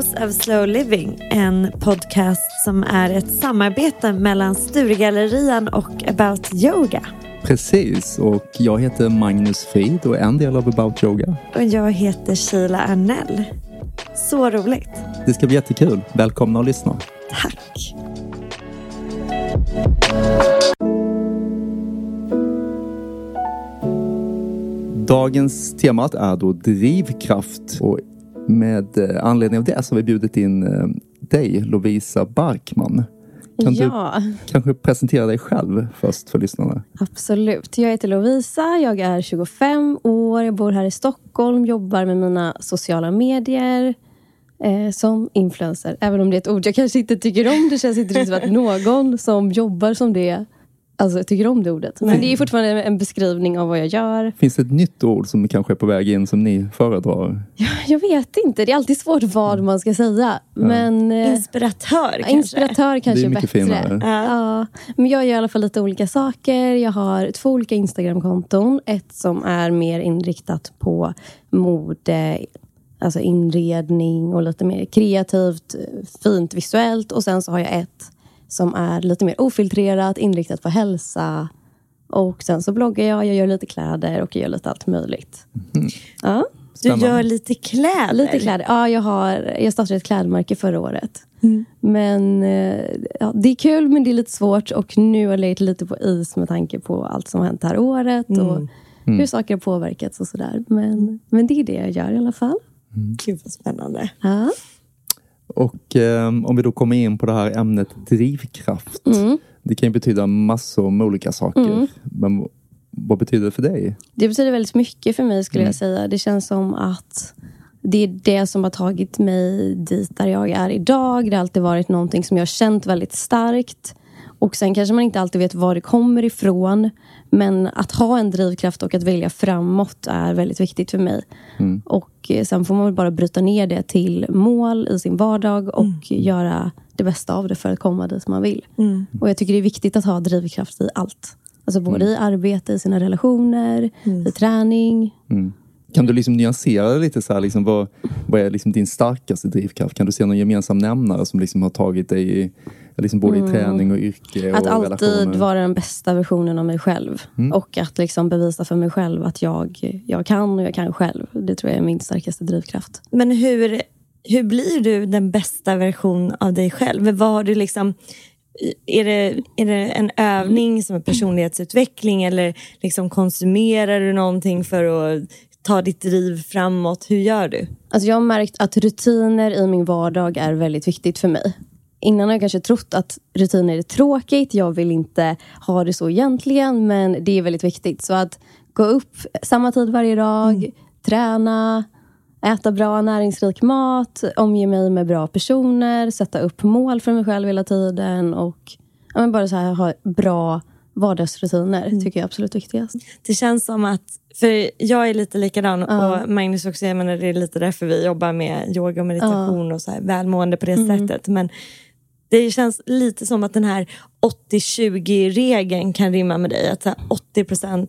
House of Slow Living, en podcast som är ett samarbete mellan Sturegallerian och About Yoga. Precis, och jag heter Magnus Frid och är en del av About Yoga. Och jag heter Sheila Arnell. Så roligt. Det ska bli jättekul. Välkomna att lyssna. Tack. Dagens temat är då drivkraft och med eh, anledning av det så har vi bjudit in eh, dig Lovisa Barkman. Kan ja, du kanske presentera dig själv först för lyssnarna? absolut. Jag heter Lovisa, jag är 25 år, jag bor här i Stockholm, jobbar med mina sociala medier eh, som influencer. Även om det är ett ord jag kanske inte tycker om. Det känns inte riktigt som att någon som jobbar som det alltså, tycker om det ordet. Men det är fortfarande en beskrivning av vad jag gör. Finns det ett nytt ord som kanske är på väg in som ni föredrar? Jag vet inte, det är alltid svårt vad man ska säga. Men, eh, Inspiratör kanske? Inspiratör kanske Det är är mycket bättre. finare. Ja. Men jag gör i alla fall lite olika saker. Jag har två olika Instagramkonton. Ett som är mer inriktat på mode, alltså inredning och lite mer kreativt, fint visuellt. Och sen så har jag ett som är lite mer ofiltrerat, inriktat på hälsa. Och sen så bloggar jag, jag gör lite kläder och jag gör lite allt möjligt. Ja. Du gör lite kläder. Lite kläder. Ja, jag, har, jag startade ett klädmärke förra året. Men eh, ja, det är kul, men det är lite svårt. Och nu har jag legat lite på is med tanke på allt som har hänt det här året. Och hur saker har påverkats och sådär. Men, men det är det jag gör i alla fall. Gud vad spännande. Ja. Och eh, om vi då kommer in på det här ämnet drivkraft. Mm. Det kan ju betyda massor med olika saker. Men vad betyder det för dig? Det betyder väldigt mycket för mig skulle jag säga. Det känns som att det är det som har tagit mig dit där jag är idag. Det har alltid varit någonting som jag har känt väldigt starkt. Och sen kanske man inte alltid vet var det kommer ifrån. Men att ha en drivkraft och att välja framåt är väldigt viktigt för mig. Och eh, sen får man väl bara bryta ner det till mål i sin vardag och göra det bästa av det för att komma dit man vill. Och jag tycker det är viktigt att ha drivkraft i allt. Alltså både i arbete, i sina relationer, i träning. Kan du liksom nyansera det lite? Så här, liksom, vad, vad är liksom din starkaste drivkraft? Kan du se någon gemensam nämnare som liksom har tagit dig i, liksom både i träning och yrke Att och alltid relationer? vara den bästa versionen av mig själv. Och att liksom bevisa för mig själv att jag, jag kan och jag kan själv. Det tror jag är min starkaste drivkraft. Men hur, hur blir du den bästa version av dig själv? Vad har du liksom... Är det, är det en övning som är personlighetsutveckling eller liksom konsumerar du någonting för att ta ditt driv framåt? Hur gör du? Alltså jag har märkt att rutiner i min vardag är väldigt viktigt för mig. Innan har jag kanske trott att rutiner är tråkigt. Jag vill inte ha det så egentligen, men det är väldigt viktigt. Så att gå upp samma tid varje dag, träna, äta bra näringsrik mat, omge mig med bra personer, sätta upp mål för mig själv hela tiden och ja, bara så här, ha bra vardagsrutiner tycker jag är absolut viktigast. Det känns som att, för jag är lite likadan och Magnus också, jag menar det är lite därför vi jobbar med yoga och meditation och så här, välmående på det sättet. Men det känns lite som att den här 80-20-regeln kan rimma med dig. Att så här, 80%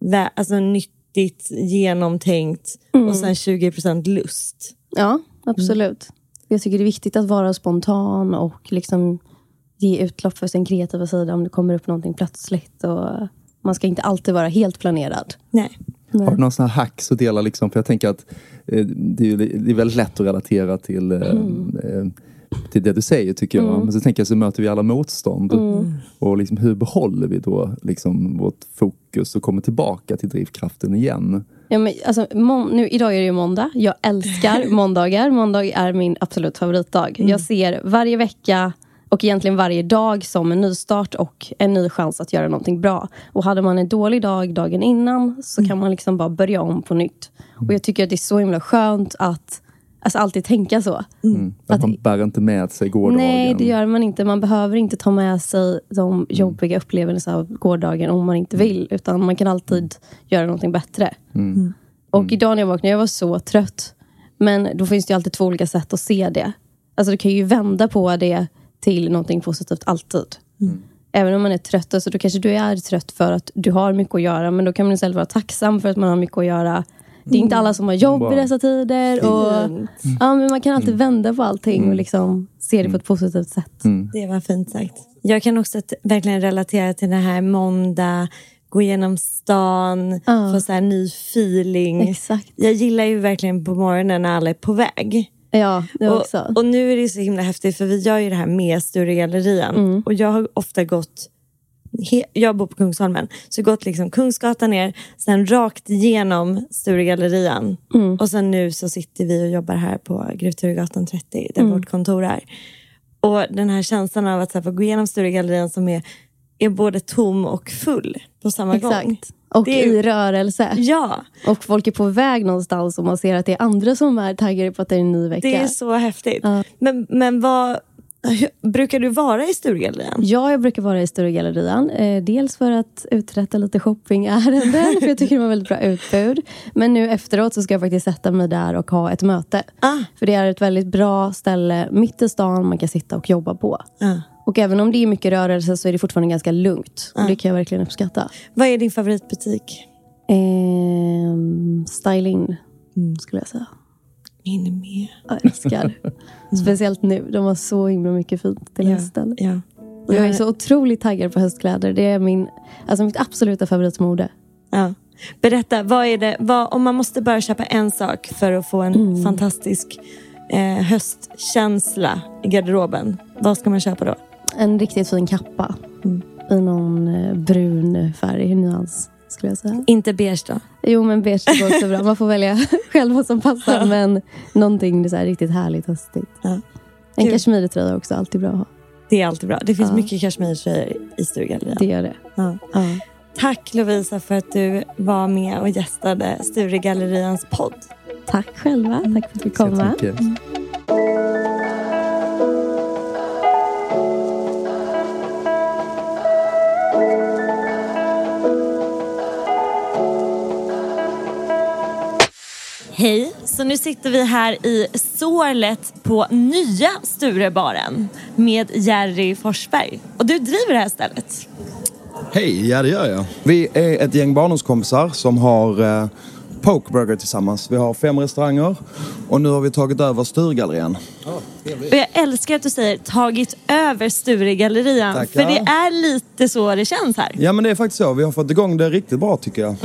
vä- alltså nyttigt, genomtänkt och sen 20% lust. Ja, absolut. Jag tycker det är viktigt att vara spontan och liksom ge utlopp för sin kreativa sida om det kommer upp någonting plötsligt. Och man ska inte alltid vara helt planerad. Nej. Har du några sådana här hacks att dela? Liksom? För jag tänker att eh, det, är, det är väldigt lätt att relatera till, eh, eh, till det du säger tycker jag. Men så tänker jag så möter vi alla motstånd. Och liksom, hur behåller vi då liksom, vårt fokus och kommer tillbaka till drivkraften igen? Ja, men, alltså, nu, idag är det ju måndag. Jag älskar måndagar. Måndag är min absolut favoritdag. Jag ser varje vecka och egentligen varje dag som en nystart och en ny chans att göra någonting bra. Och hade man en dålig dag dagen innan så kan man liksom bara börja om på nytt. Och jag tycker att det är så himla skönt att alltså, alltid tänka så. För att man bär inte med sig gårdagen. Nej, det gör man inte. Man behöver inte ta med sig de jobbiga upplevelserna av gårdagen om man inte vill. Utan man kan alltid göra någonting bättre. Och idag när jag vaknade, jag var så trött. Men då finns det ju alltid två olika sätt att se det. Alltså du kan ju vända på det till någonting positivt alltid. Även om man är trött, alltså då kanske du är trött för att du har mycket att göra. Men då kan man istället vara tacksam för att man har mycket att göra. Det är inte alla som har jobb Bra. i dessa tider. Och, ja, men man kan alltid vända på allting och liksom se det på ett positivt sätt. Det var fint sagt. Jag kan också t- verkligen relatera till den här måndag, gå igenom stan, Ja. få så här ny feeling. Exakt. Jag gillar ju verkligen på morgonen när alla är på väg. Ja, det Och, också. och nu är det så himla häftigt för vi gör ju det här med Sturegallerian. Mm. Och jag har ofta gått, jag bor på Kungsholmen, så gått liksom Kungsgatan ner, sen rakt igenom Sturegallerian. Mm. Och sen nu så sitter vi och jobbar här på Grev Turegatan 30, där Mm. vårt kontor är. Och den här känslan av att så här, få gå igenom Sturegallerian som är, är både tom och full på samma gång. Exakt. Och Det är- i rörelse. Ja, Och folk är på väg någonstans och man ser att det är andra som är taggade på att det är en ny vecka. det är så häftigt. Ja. Men, men vad, brukar du vara i Sturegallerian? Ja, jag brukar vara i Stora Gallerian. Eh, dels för att uträtta lite shoppingärenden, för jag tycker de har väldigt bra utbud. Men nu efteråt så ska jag faktiskt sätta mig där och ha ett möte. Ah. För det är ett väldigt bra ställe mitt i stan man kan sitta och jobba på. Ja. Och även om det är mycket rörelse så är det fortfarande ganska lugnt. Och det kan jag verkligen uppskatta. Vad är din favoritbutik? Ehm, styling, skulle jag säga. Min med. Jag älskar. Speciellt nu. De har så himla mycket fint till hösten. Ja. Och jag är så otroligt taggad på höstkläder. Det är min, alltså mitt absoluta favoritmode. Ja. Berätta, vad är det, vad, om man måste bara köpa en sak för att få en Mm. fantastisk eh, höstkänsla i garderoben. Vad ska man köpa då? En riktigt fin kappa. I någon eh, brun färg, nyans skulle jag säga. Inte beige då? Jo men beige går också bra. Man får välja själv vad som passar. Men någonting så här riktigt härligt höstigt. Ja. En kashmirtröja är också alltid bra att ha. Det är alltid bra. Det finns Ja. mycket kashmirtröjor i Sturegallerian. Det gör det. Ja. Ja. Tack Lovisa för att du var med och gästade Sturegallerians podd. Tack själva. Tack för att du fick komma. Hej! Så nu sitter vi här i Sorlet på nya Sturebaren med Jerry Forsberg. Och du driver det här stället. Hej, ja det gör jag. Vi är ett gäng barndomskompisar som har eh, Pokeburger tillsammans. Vi har fem restauranger och nu har vi tagit över Sturegallerian. Och jag älskar att du säger tagit över Sturegallerian. Tackar. För det är lite så det känns här. Ja men det är faktiskt så. Vi har fått igång det riktigt bra tycker jag.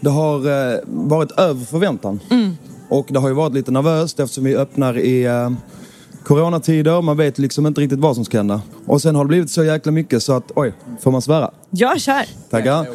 Det har eh, varit över förväntan. Och det har ju varit lite nervöst eftersom vi öppnar i eh, coronatider. Man vet liksom inte riktigt vad som ska hända. Och sen har det blivit så jäkla mycket så att, oj, får man svära? Jag kör. Tackar.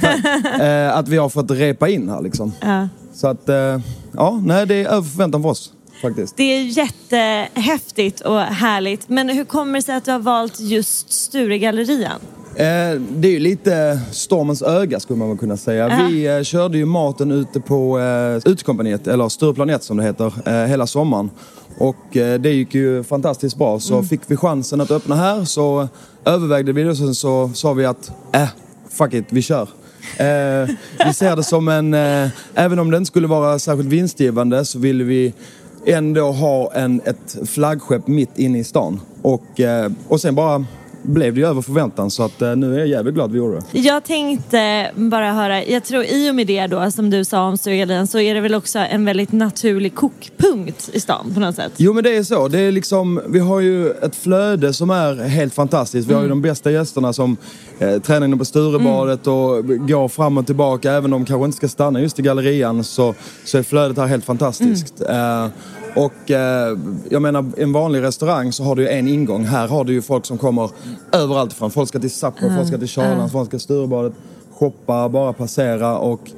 Tack. Eh, att vi har fått repa in här liksom. Ja. Så att, eh, ja, nej det är över förväntan för oss faktiskt. Det är jättehäftigt och härligt. Men hur kommer det sig att du har valt just Sturegallerian? Eh, det är ju lite stormens öga skulle man väl kunna säga. Ja. Vi eh, körde ju maten ute på eh, Utekompaniet, eller Stureplan 1 som det heter, eh, hela sommaren. Och eh, det gick ju fantastiskt bra. Så fick vi chansen att öppna här så övervägde vi det och sen så sa vi att, äh, fuck it, vi kör. Eh, vi ser det som en, eh, även om det inte skulle vara särskilt vinstgivande så ville vi ändå ha en, ett flaggskepp mitt inne i stan. Och, eh, och sen bara blev det ju över förväntan så att eh, nu är jag jävligt glad vi gjorde det. Jag tänkte bara höra, jag tror i och med det då som du sa om Sturegallerian så är det väl också en väldigt naturlig kokpunkt i stan på något sätt. Jo men det är så. Det är liksom, vi har ju ett flöde som är helt fantastiskt. Vi har ju de bästa gästerna som eh, tränar inne på Sturebadet och går fram och tillbaka. Även om de kanske inte ska stanna just i gallerian så, så är flödet här helt fantastiskt. Eh, och eh, jag menar, en vanlig restaurang så har du ju en ingång. Här har du ju folk som kommer överallt ifrån. Folk ska till Sappo, folk ska till Charlans, folk ska till Sturebadet. Shoppa, bara passera och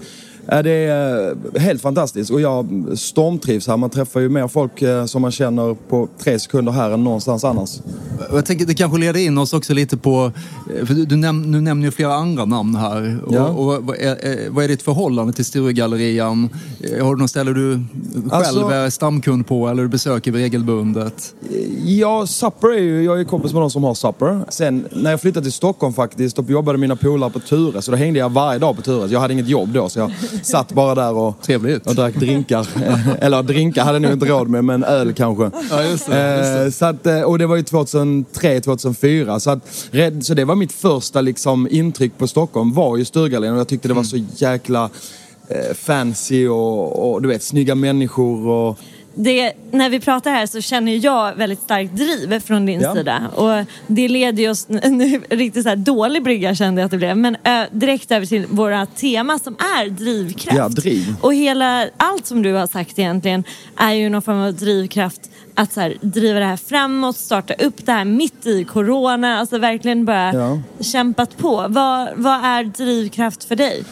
det är eh, helt fantastiskt och jag stormtrivs här. Man träffar ju mer folk eh, som man känner på tre sekunder här än någonstans annars. Jag tänker det kanske leder in oss också lite på, för du, du, näm, du nämner ju flera andra namn här. Och, Ja. och vad, är, vad är ditt förhållande till Sturegallerian? Eh, Har du något ställe du själv Alltså- är stamkund på eller du besöker regelbundet? Ja, Supper är ju, jag är kompis med de som har Supper. Sen när jag flyttade till Stockholm faktiskt, då jobbade mina polare på Ture. Så då hängde jag varje dag på Ture. Jag hade inget jobb då så jag satt bara där och, Trevligt. och drack drinkar. Eller drinkar hade jag nog inte råd med, men öl kanske. Ja, just det, just det. Eh, så att, eh, och det var ju 2003, 2004. Så, att, så det var mitt första liksom, intryck på Stockholm var ju Sturegallerian och jag tyckte det var så jäkla eh, fancy och, och du vet, snygga människor och det, när vi pratar här så känner jag väldigt starkt driv från din Ja. sida. Och det leder ju oss, nu riktigt så här dålig brygga kände jag att det blev, men ö, direkt över till våra tema som är drivkraft. Ja, driv. Och hela, allt som du har sagt egentligen är ju någon form av drivkraft att så här, driva det här framåt, starta upp det här mitt i corona, alltså verkligen bara Ja. kämpat på. Vad, vad är drivkraft för dig?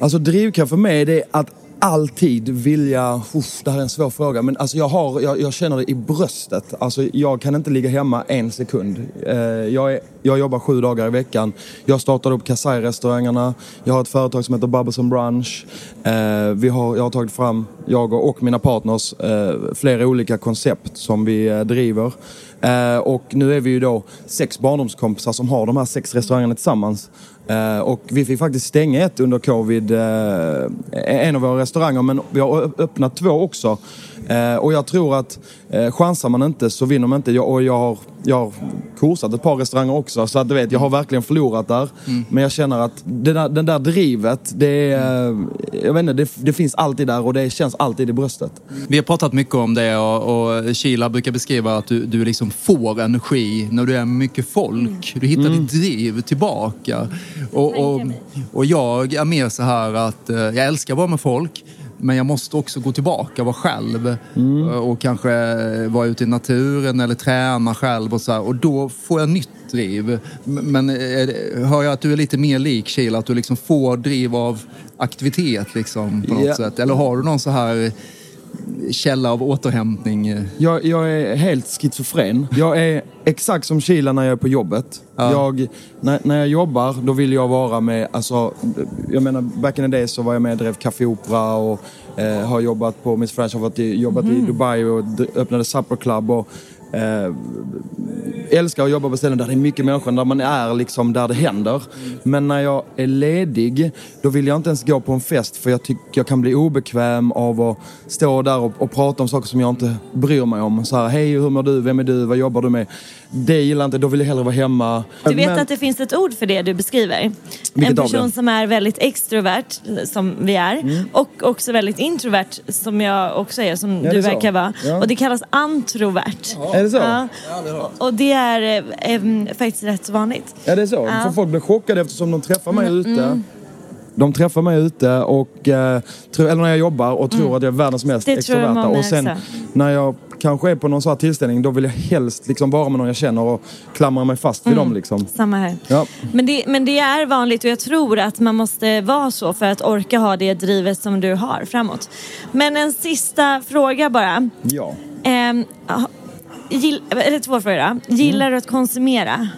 Alltså drivkraft för mig det är att alltid vilja, uff, det här är en svår fråga, men alltså jag, har, jag, jag känner det i bröstet. Alltså jag kan inte ligga hemma en sekund. Eh, jag, är, jag jobbar sju dagar i veckan. Jag startade upp Kasai-restaurangerna. Jag har ett företag som heter Bubbles and Brunch. Eh, vi har, jag har tagit fram, jag och, och mina partners, eh, flera olika koncept som vi eh, driver. Eh, och nu är vi ju då sex barndomskompisar som har de här sex restaurangerna tillsammans. Eh, och vi fick faktiskt stänga ett under covid, eh, en av våra restauranger, men vi har öppnat två också. Eh, och jag tror att eh, chansar man inte så vinner man inte. Jag, och jag har, jag har kursat ett par restauranger också, så att du vet, jag har verkligen förlorat där. Men jag känner att det där, den där drivet, det, är, eh, jag vet inte, det, det finns alltid där och det känns alltid i bröstet. Vi har pratat mycket om det och, och Kila brukar beskriva att du, du liksom får energi när du är med mycket folk. Du hittar ditt driv tillbaka. Och, och, och jag är mer så här att eh, jag älskar att vara med folk. Men jag måste också gå tillbaka, vara själv och kanske vara ute i naturen eller träna själv och så här. Och då får jag nytt driv. Men eh, hör jag att du är lite mer lik Kila, att du liksom får driv av aktivitet liksom på något Ja. sätt? Eller har du någon så här källa av återhämtning? Jag, jag är helt schizofren. Jag är exakt som Kila när jag är på jobbet. Ja. Jag, när, när jag jobbar, då vill jag vara med, alltså, jag menar back in the days så var jag med och drev Café Opera och eh, har jobbat på Miss French, har varit jobbat i Dubai och öppnade Supper Club och eh, älskar att jobba på ställen där det är mycket människor, där man är liksom där det händer. Men när jag är ledig, då vill jag inte ens gå på en fest för jag tycker jag kan bli obekväm av att stå där och, och prata om saker som jag inte bryr mig om. Så här, hej hur mår du, vem är du, vad jobbar du med? Det gillar jag inte, då vill jag hellre vara hemma. Du vet Men- att det finns ett ord för det du beskriver. Vilket en person som är väldigt extrovert, som vi är, Mm. och också väldigt introvert, som jag också är, som det du verkar vara. Ja. Och det kallas antrovert. Är det så? Ja. Och det är eh, faktiskt rätt så vanligt. Ja det är så. Ja. Mm, För folk blir chockade eftersom de träffar mig ute. De träffar mig ute och, eh, tror, eller när jag jobbar och tror att jag är världens mest Mm. Det tror jag extroverta. Och sen också. när jag kanske är på någon sån här tillställning då vill jag helst liksom vara med någon jag känner och klamra mig fast vid Mm. dem liksom. Samma här. Ja. Men det, men det är vanligt och jag tror att man måste vara så för att orka ha det drivet som du har framåt. Men en sista fråga bara. ja. Ha- gill, eller två frågor då. Gillar du att konsumera?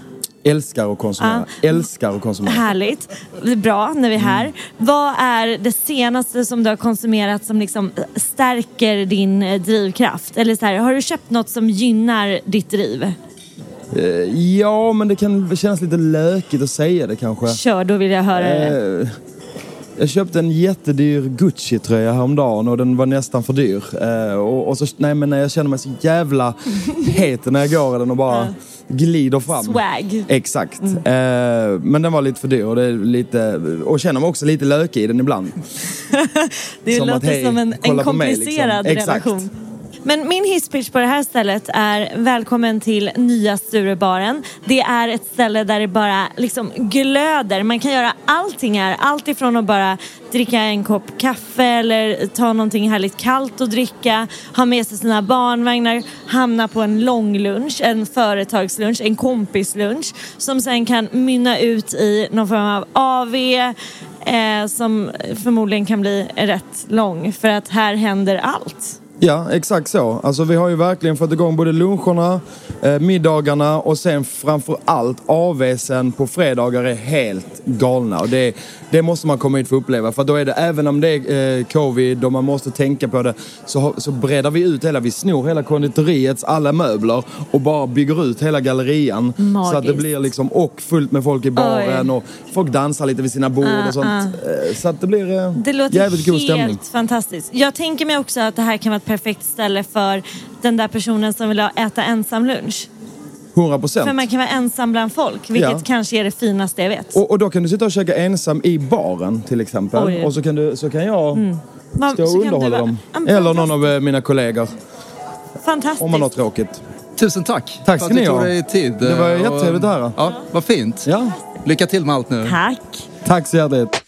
Älskar att konsumera. Älskar att konsumera. Härligt. Det är bra när vi är här. Mm. Vad är det senaste som du har konsumerat som liksom stärker din eh, drivkraft? Eller så här, har du köpt något som gynnar ditt driv? Eh, ja men det kan kännas lite lökigt att säga det kanske. Kör, då vill jag höra det. Jag köpte en jättedyr Gucci-tröja häromdagen och den var nästan för dyr. Eh, och, och så, nej men jag känner mig så jävla het när jag går i den och bara glider fram. Swag. Exakt. Eh, men den var lite för dyr och, det är lite, och känner mig också lite lökig i den ibland. Det Som låter att, hej, som en, en på mig, komplicerad liksom. Exakt. Men min hisspitch på det här stället är välkommen till nya Sturebaren. Det är ett ställe där det bara liksom glöder. Man kan göra allting här. Allt ifrån att bara dricka en kopp kaffe eller ta någonting härligt kallt att dricka, ha med sig sina barnvagnar, hamna på en långlunch, en företagslunch, en kompislunch som sen kan mynna ut i någon form av AV eh, som förmodligen kan bli rätt lång för att här händer allt. Ja, exakt så. Alltså vi har ju verkligen fått igång både luncherna, middagarna och sen framför allt AWsen på fredagar är helt galna. Och det, det måste man komma hit för att uppleva. För då är det, även om det är eh, covid och man måste tänka på det, så, så breddar vi ut hela, vi snor hela konditoriets alla möbler och bara bygger ut hela gallerian. Så att det Magiskt. blir liksom, och fullt med folk i baren Oj. och folk dansar lite vid sina bord Ah, och sånt. Eh, Så att det blir eh, Det låter jävligt god helt stämning. fantastiskt. Jag tänker mig också att det här kan vara ett perfekt ställe för den där personen som vill ha äta ensam lunch. 100 procent. För man kan vara ensam bland folk, vilket Ja. kanske är det finaste jag vet. Och, och då kan du sitta och käka ensam i baren till exempel. Oj. Och så kan, du, så kan jag Man- stå och underhålla dem. Eller någon av eh, mina kollegor. Fantastiskt. Om man har tråkigt. Tusen tack Tack för ska att ni du tog ha. dig tid. Det var eh, jättetrevligt att höra. Ja, vad fint. Ja, Lycka till med allt nu. Tack. tack så hjärtligt.